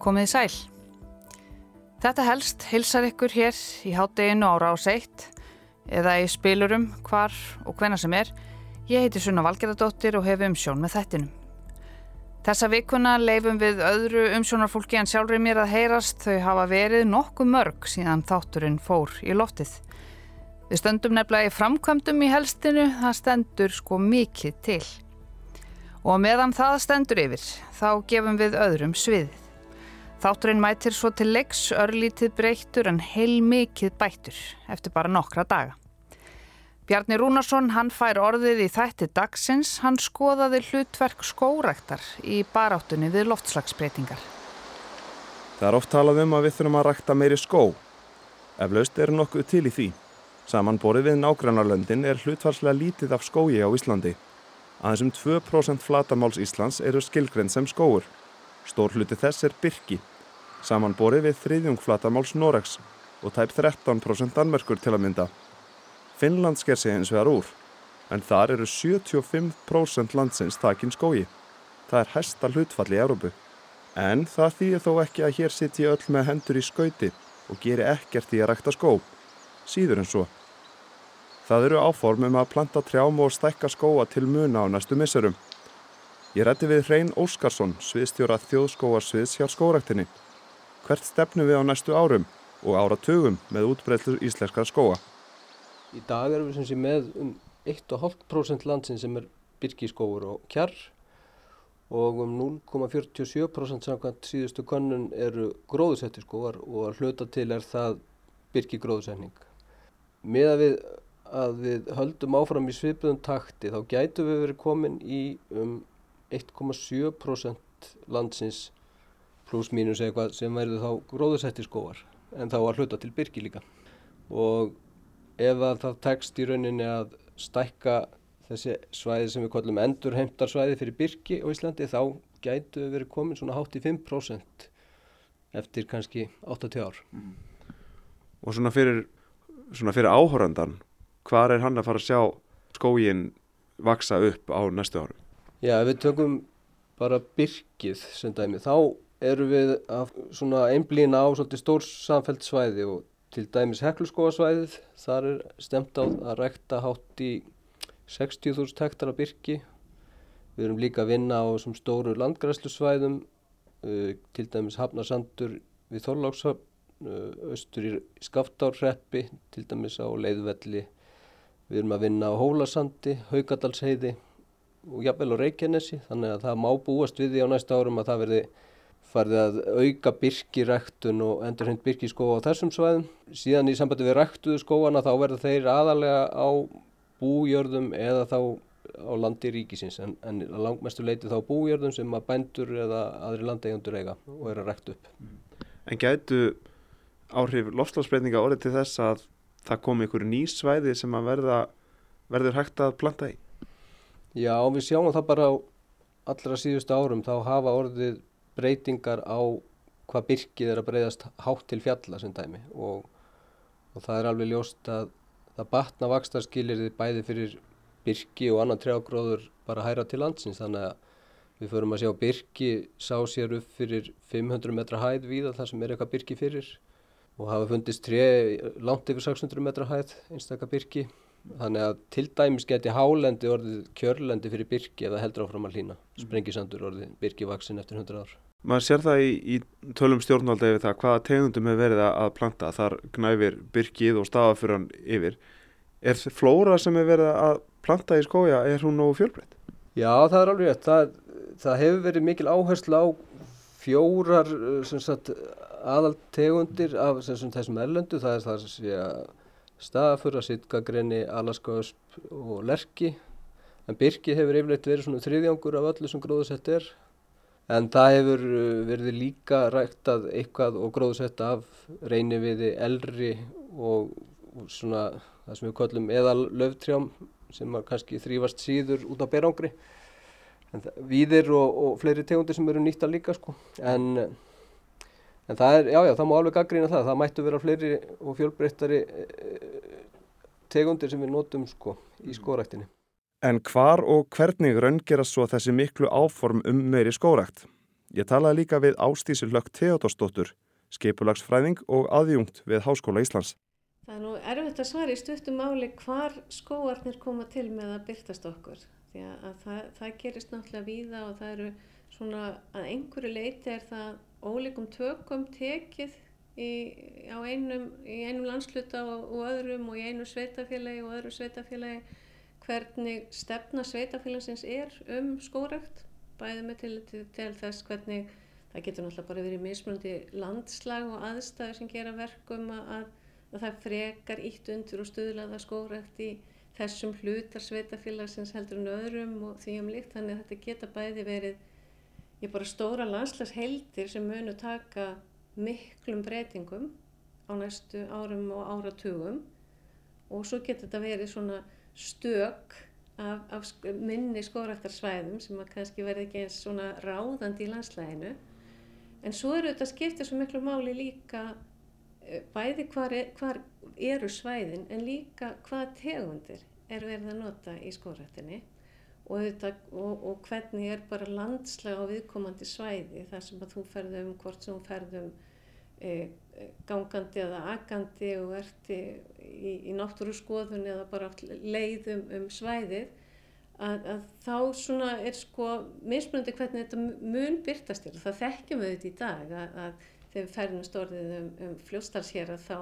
komið sæl. Þetta helst hilsar ykkur hér í hátteginu ára á seitt eða í spilurum hvar og hvena sem er. Ég heiti Sunna Valgerðardóttir og hef umsjón með þettinum. Þessa vikuna leifum við öðru umsjónarfólki en sjálfur mér að heyrast þau hafa verið nokkuð mörg síðan þátturinn fór í loftið. Við stöndum nefnilega í framkvæmdum í helstinu, það stendur sko mikið til. Og meðan það stendur yfir, þá gefum við öðrum sviðið. Þátturinn mætir svo til leiks örlítið breyttur en heil mikið bættur eftir bara nokkra daga. Bjarni Rúnarsson, hann fær orðið í þætti dagsins, hann skoðaði hlutverk skórektar í baráttunni við loftslagsbreytingar. Það er oft talað um að við þurfum að rækta meiri skó. Eflaust er nokkuð til í því. Samanborið við nágrannarlöndin er hlutfarslega lítið af skói á Íslandi. Aðeins um 2% flatamáls Íslands eru skilgrend sem skóur. Stór hluti þess er byrki. Samanborið við þriðjung flatamáls Noregs og tæp 13% Danmerkur til að mynda. Finnland sker sig hins vegar úr, en þar eru 75% landsins takin skógi. Það er hæsta hlutfall í Európu. En það þýðir þó ekki að hér sitt ég öll með hendur í skauti og geri ekkert í að rækta skó. Síður en svo. Það eru áformum að planta trjám og stækka skóa til muna á næstu missurum. Ég rætti við Hrein Óskarsson, sviðstjóra þjóðskóarsviðs hjá skóraktinni. Hvert stefnu við á næstu árum og áratugum með útbreyðlur íslenskar skóa. Í dag erum við með um 1,5% landsin sem er byrkiskóur og kjarr og um 0,47% samkvæmt síðustu könnun eru gróðusettir skóar og hluta til er það byrkigróðusetning. Með að við, að við höldum áfram í svipuðum takti þá gætu við verið komin í um 1,7% landsins pluss mínus eitthvað sem verður þá gróðusettir skóar en þá að hluta til byrki líka og ef að það tekst í rauninni að stækka þessi svæði sem við kollum endurheimtarsvæði fyrir byrki á Íslandi þá gætu við verið komin svona hátt í 5% eftir kannski 80 ár. Mm. Og svona fyrir, svona fyrir áhórandan, hvað er hann að fara að sjá skógin vaksa upp á næstu áru? Já, ef við tökum bara byrkið sem dæmi, þá eru við að einblýna á svolítið stór samfelt svæði og til dæmis hekluskóasvæðið, þar er stemt á að rekta hátt í 60.000 hektar af byrki. Við erum líka að vinna á stóru landgræslusvæðum, uh, til dæmis Hafnarsandur við Þorlákshafn, uh, austur í Skaftárreppi, til dæmis á Leiðvelli. Við erum að vinna á Hólasandi, Haugadalsheiði og jafnvel á Reykjanesi, þannig að það má búast við því á næsta árum að það verði farið að auka byrkiræktun og endur hend byrkiskóa á þessum svæðum. Síðan í sambandi við ræktuðu skóana þá verður þeir aðalega á bújörðum eða þá á landi ríkisins en, en langmestu leiti þá bújörðum sem að bændur eða aðri landeigundur eiga og er að ræktu upp. En gætu áhrif lofslagsbreytinga orðið til þess að það komi ykkur ný svæði sem að verða, verður hægt að planta í? Já, við sjáum það bara á allra síðustu árum þá hafa orðið breytingar á hvað byrkið er að breyðast hátt til fjalla sem dæmi. Og, og það er alveg ljóst að það batna vakstarskilir bæði fyrir byrki og annan trjágróður bara hæra til landsins. Þannig að við förum að sjá byrki sá sér upp fyrir 500 metra hæð víða þar sem er eitthvað byrki fyrir. Og hafa fundist tre langt yfir 600 metra hæð einstakka byrki þannig að til dæmis geti hálendi orðið kjörlendi fyrir byrki ef það heldur áfram að hlýna. Sprengisandur orðið byrki vaksin eftir 100 ár Maður sér það í, í tölum stjórnvalda yfir það hvaða tegundum hefur verið að planta. Þar gnæfir byrkið og stafafyran yfir. Er flóra sem hefur verið að planta í skója, er hún nógu fjölbreytt? Já, það er alveg það, það hefur verið mikil áherslu á fjórar sagt, aðaltegundir af sagt, þessum erlendu. Það er það sem sé að stafafura, sittgagrenni, alaskaösp og lerki. En byrki hefur yfirleitt verið svona þriðjangur af öllu sem gróðsett er En það hefur uh, verið líka ræktað eitthvað og gróðsett af reyniviði, elri og, svona það sem við kallum eðal löftrjám sem kannski þrýfast síður út á berangri. Víðir og, og fleiri tegundir sem eru nýtta líka sko. En, en það er, já já, það má alveg gaggrína það. Það mættu vera fleiri og fjölbreyttari eh, tegundir sem við notum sko í skóræktinni. En hvar og hvernig raungerast svo þessi miklu áform um meiri skórækt? Ég talaði líka við Ástísi Lökk Theodorsdóttur, skipulagsfræðing og aðjungt við Háskóla Íslands. Það er nú erfitt að svara í stuttum máli hvar skóarnir koma til með að byrtast okkur. Það, það gerist náttúrulega víða og það eru svona að einhverju leiti er það ólíkum tökum tekið í, einum, í einum landsluta og, og öðrum og í einu sveitafélagi og öðru sveitafélagi hvernig stefna sveitafélagsins er um skórekt bæði með til, til, til þess hvernig það getur náttúrulega bara verið mismunandi landslag og aðstæður sem gera verkum að, að það frekar ítt undir og stuðlaða skórekt í þessum hlutar sveitafélagsins heldur en öðrum og því um líkt. Þannig að þetta geta bæði verið ég bara stóra landslagsheildir sem munu taka miklum breytingum á næstu árum og áratugum. Og svo getur þetta verið svona stök af, af minni skóraktarsvæðum sem að kannski verði ekki eins svona ráðandi í landslæginu en svo eru þetta skiptið svo miklu máli líka eh, bæði hvar, er, hvar eru svæðin en líka hvað tegundir er verið að nota í skóraktinni og, og, og hvernig er bara landslega á viðkomandi svæði þar sem að þú ferðum hvort sem þú ferðum gangandi eða agandi og ert í, í náttúru skoðun eða bara leiðum um svæðið að, að þá svona er sko mismunandi hvernig þetta mun byrtast til það þekkjum við þetta í dag að, að þegar við ferðum stórðið um, um fljóstalshér að þá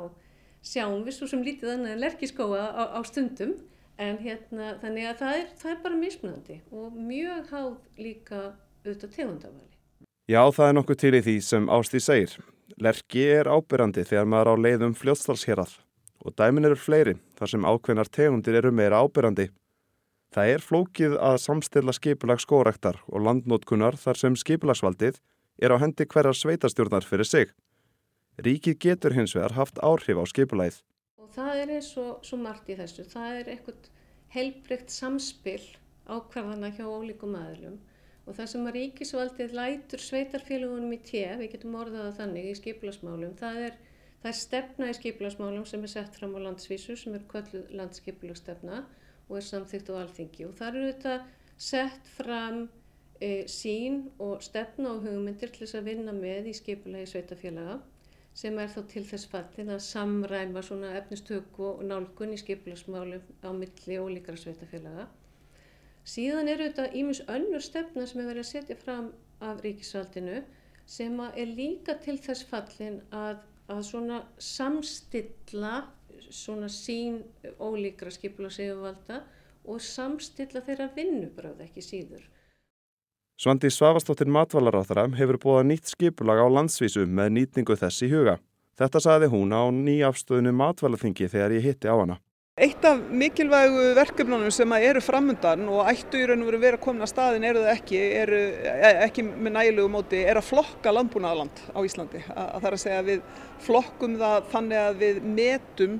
sjáum við svo sem lítið annað en lerkiskóa á, á stundum en hérna þannig að það er, það er bara mismunandi og mjög háð líka auðvitað tegundavali. Já, það er nokkuð til í því sem Ástí segir. Lerki er ábyrrandi þegar maður á leiðum fljótstalsherað og dæmin eru fleiri þar sem ákveðnar tegundir eru meira ábyrrandi. Það er flókið að samstilla skipulag skórektar og landnótkunar þar sem skipulagsvaldið er á hendi hverjar sveitastjórnar fyrir sig. Ríkið getur hins vegar haft áhrif á skipulæð og það er eins og svo margt í þessu það er eitthvað heilbreykt samspil ákvarðana hjá ólíkum aðlum og það sem að ríkisvaldið lætur sveitarfélagunum í tef, við getum orðaða þannig í skipilasmálum, það er, það er stefna í skipilasmálum sem er sett fram á landsvísu sem er kvöldu landskipilastefna og er samþygt á alþingi og þar eru þetta sett fram e, sín og stefna og hugmyndir til þess að vinna með í skipilagi sveitarfélaga sem er þá til þess fallin að samræma svona efnistöku og nálgun í skipilagsmálum á milli ólíkara sveitafélaga. Síðan eru þetta ímus önnur stefna sem er verið að setja fram af ríkisvaldinu sem er líka til þess fallin að, að svona samstilla svona sín ólíkra skipilagseyfavalda og samstilla þeirra vinnubröð ekki síður. Svandi Svavastóttir matvallaráþara hefur búið nýtt skipulag á landsvísu með nýtningu þess í huga. Þetta saði hún á nýjafstöðinu matvallaþingi þegar ég hitti á hana. Eitt af mikilvægu verkefnunum sem eru framundan og ættu í raun og veru verið að koma að staðin eru það ekki, eru, e, ekki með nægilegu móti, er að flokka landbúnaðaland á Íslandi. Að það er að segja að við flokkum það þannig að við metum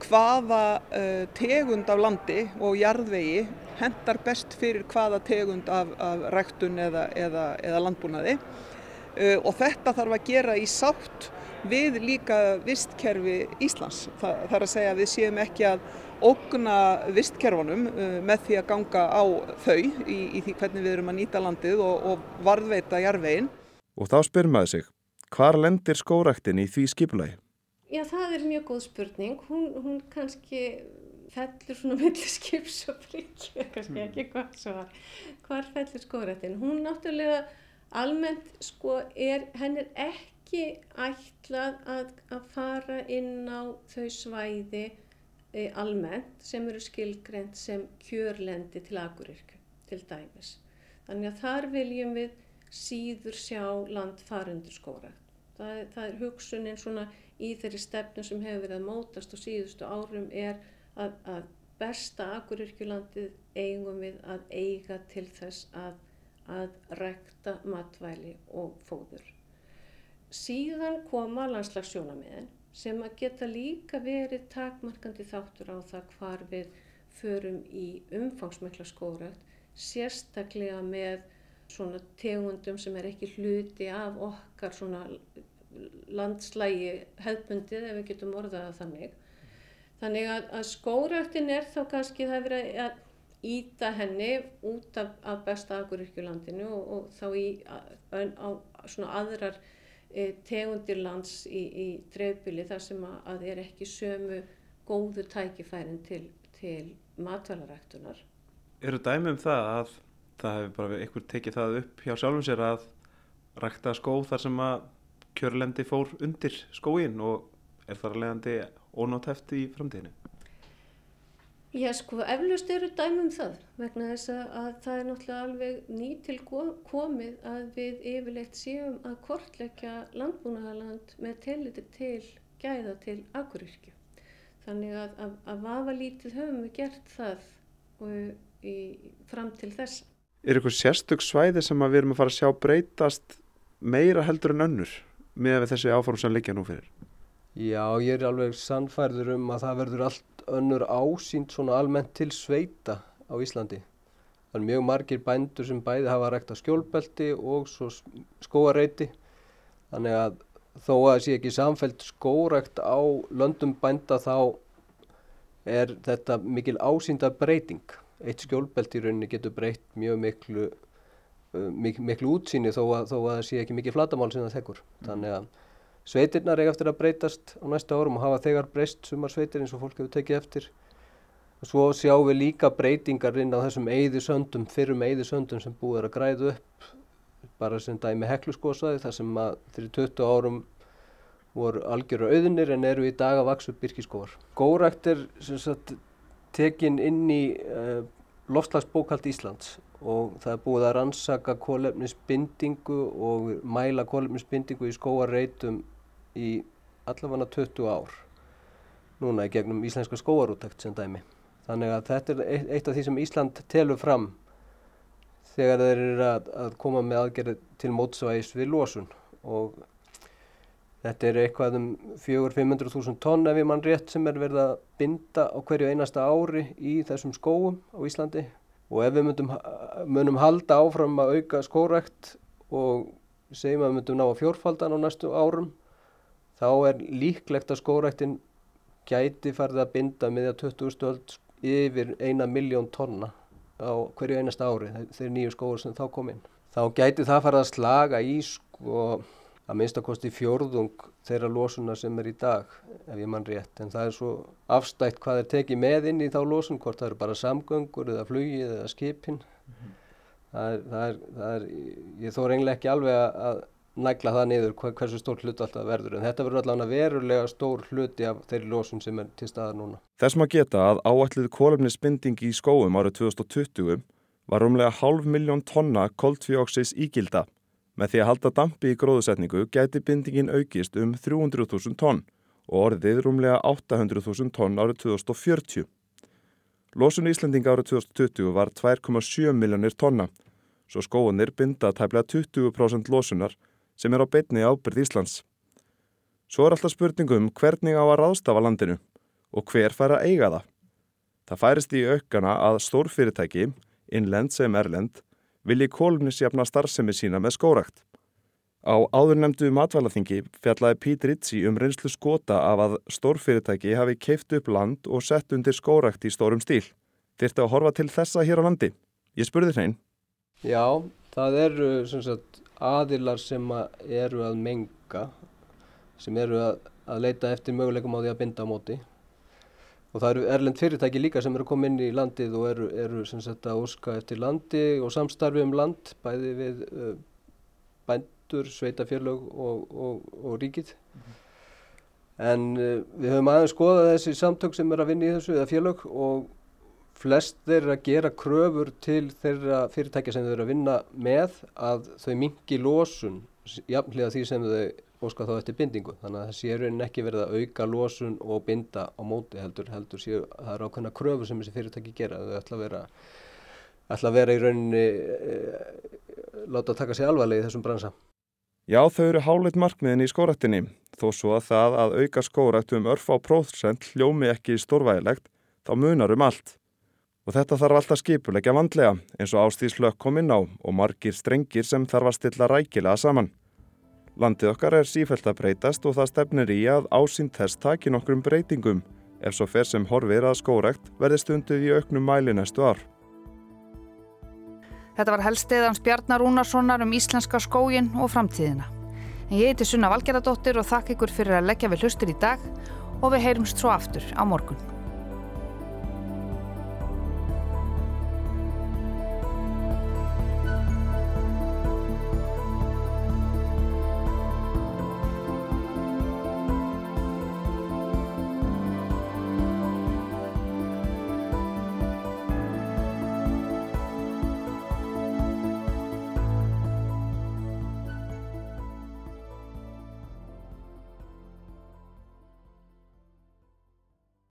hvaða uh, tegund af landi og jarðvegi hendar best fyrir hvaða tegund af, af ræktun eða, eða, eða landbúnaði uh, og þetta þarf að gera í sátt við líka vistkerfi Íslands. Þa, það er að segja að við séum ekki að ógna vistkerfunum uh, með því að ganga á þau í, í því hvernig við erum að nýta landið og, og varðveita jarðvegin. Og þá spyr maður sig, hvar lendir skóraktin í því skipulagi? Já, það er mjög góð spurning. Hún, hún kannski fellur svona millir skips og bryggja, kannski mm. ekki hvað svo var. Hvar fellur skórættin? Hún náttúrulega almennt sko er, henn er ekki ætlað að, að fara inn á þau svæði e, almennt sem eru skilgreynd sem kjörlendi til agurirkju, til dæmis. Þannig að þar viljum við síður sjá land farundur skórætt. Það, það er hugsunin svona í þeirri stefnu sem hefur verið að mótast og síðustu árum er að, að besta agurirkjulandið eigum við að eiga til þess að, að rekta matvæli og fóður. Síðan koma landslagsjónamiðin sem að geta líka verið takmarkandi þáttur á það hvar við förum í umfangsmekla skórakt, sérstaklega með svona tegundum sem er ekki hluti af okkar svona landslægi hefðbundið ef við getum orðaða þannig. Þannig að, að skóraktin er þá kannski það verið að íta henni út af, af besta aguríkjulandinu og, og þá í á, á svona aðrar tegundir lands í, í dreifbili þar sem að, er ekki sömu góðu tækifærin til, til matvælaræktunar. Eru dæmi um það að það hefur bara einhver tekið það upp hjá sjálfum sér að rækta skó þar sem að kjörlendi fór undir skóin og er þar að leiðandi ónáttæft í framtíðinu? Já sko, eflaust eru dæmum það vegna þess að það er náttúrulega alveg nýtil komið að við yfirleitt séum að kortleggja landbúnaðaland með tilliti til gæða til aguríkju. Þannig að, að, að vafa lítið höfum við gert það í, fram til þessa. Er eitthvað sérstök svæði sem við erum að fara að sjá breytast meira heldur en önnur með þessi áform sem liggja nú fyrir? Já, ég er alveg sannfærður um að það verður allt önnur ásýnd svona almennt til sveita á Íslandi. Það er mjög margir bændur sem bæði hafa rægt að skjólbelti og skóareiti. Þannig að þó að það sé ekki samfelt skórækt á löndum bænda þá er þetta mikil ásýnda breyting. Eitt skjólbelti í rauninni getur breytt mjög miklu, uh, mik miklu útsýni þó að, þó að það sé ekki mikið flatamál sem það þekkur. Þannig að Sveitirnar eiga eftir að breytast á næsta árum og hafa þegar breyst sumar sveitir eins og fólk hefur tekið eftir. Og svo sjáum við líka breytingar inn á þessum eyðisöndum, fyrrum eyðisöndum sem búið er að græða upp, bara sem dæmi hekluskósaði þar sem að fyrir 20 árum voru algjörur auðinir en eru í dag að vaksa upp byrkiskóar. Górækt er sagt, tekin inn í uh, loftslagsbókald Íslands og það er búið að rannsaka kólefnisbindingu og mæla kólefnisbindingu í skóarreitum í allavega 20 ár núna í gegnum íslenska skóarúttækt sem dæmi. Þannig að þetta er eitt af því sem Ísland telur fram þegar þeir eru að, að koma með aðgerði til mótsvægis við losun og þetta er eitthvað um 400-500.000 tonn ef ég mann rétt sem er verið að binda á hverju einasta ári í þessum skóum á Íslandi og ef við myndum, munum halda áfram að auka skórækt og segjum að við myndum ná að fjórfaldan á næstu árum þá er líklegt að skóræktin gæti farið að binda miðja 20 stöld yfir eina miljón tonna á hverju einasta ári þeir nýju skóur sem þá kom inn. Þá gæti það farið að slaga í sko að minnstakosti fjórðung þeirra losuna sem er í dag ef ég mann rétt en það er svo afstætt hvað er tekið með inn í þá losun hvort það eru bara samgöngur eða flugið eða skipin mm -hmm. það, er, það, er, það er ég þó reynilega ekki alveg að nægla það niður hversu stór hlut alltaf verður en þetta verður allavega verulega stór hluti af þeirri lósun sem er til staðar núna. Þess maður geta að áætlið kólumnisbindingi í skóum árið 2020 var umlega halv miljón tonna koltvíóksis ígilda. Með því að halda dampi í gróðusetningu gæti bindingin aukist um 300.000 tonn og orðið rúmlega 800.000 tonn árið 2040. Lósun í Íslandinga árið 2020 var 2,7 miljónir tonna, svo skóunir binda tæplega 20% lósunar sem er á beitni ábyrð Íslands. Svo er alltaf spurningum hvernig á að ráðstafa landinu og hver fær að eiga það. Það færist í aukana að stórfyrirtæki, innlend sem erlend, vilji kólumnisjafna starfsemi sína með skórakt. Á áðurnemdu matvælaþingi fjallaði Pít Ritzi um reynslu skota af að stórfyrirtæki hafi keift upp land og sett undir skórakt í stórum stíl. Þyrtu að horfa til þessa hér á landi? Ég spurði hrein. Já, það eru sagt, aðilar sem eru að menga, sem eru að, að leita eftir möguleikum á því að binda á móti. Og það eru erlend fyrirtæki líka sem eru að koma inn í landið og eru, eru sem sagt að óska eftir landi og samstarfi um land, bæði við uh, bændur, sveitafjörlög og, og, og ríkið. Mm -hmm. En uh, við höfum aðeins skoðað þessi samtök sem er að vinna í þessu, eða fjörlög, og flest þeir að gera kröfur til þeirra fyrirtækja sem þeir eru að vinna með að þau mingi lósun jafnlega því sem þau óska þá eftir bindingu. Þannig að það sé raunin ekki verið að auka lósun og binda á móti heldur, heldur séu að það eru ákveðna kröfur sem þessi fyrirtæki gera. Þau ætla að vera, ætla að vera í rauninni e, láta að taka sig alvarlega í þessum bransa. Já, þau eru háleit markmiðin í skóraktinni, þó svo að það að auka skórakt um örf á próðsend hljómi ekki stórvægilegt, þá munar um allt. Og þetta þarf alltaf skipulegja vandlega eins og ástíðslökk kominn á og margir strengir sem þarf að stilla rækilega saman. Landið okkar er sífælt að breytast og það stefnir í að ásýnd þess taki nokkrum breytingum ef svo fer sem horfir að skórekt verði stunduð í auknum mæli næstu ár. Þetta var helstiðans Bjarnar Rúnarssonar um íslenska skógin og framtíðina. En ég heiti Sunna Valgeradóttir og þakk ykkur fyrir að leggja við hlustur í dag og við heyrumst svo aftur á morgun.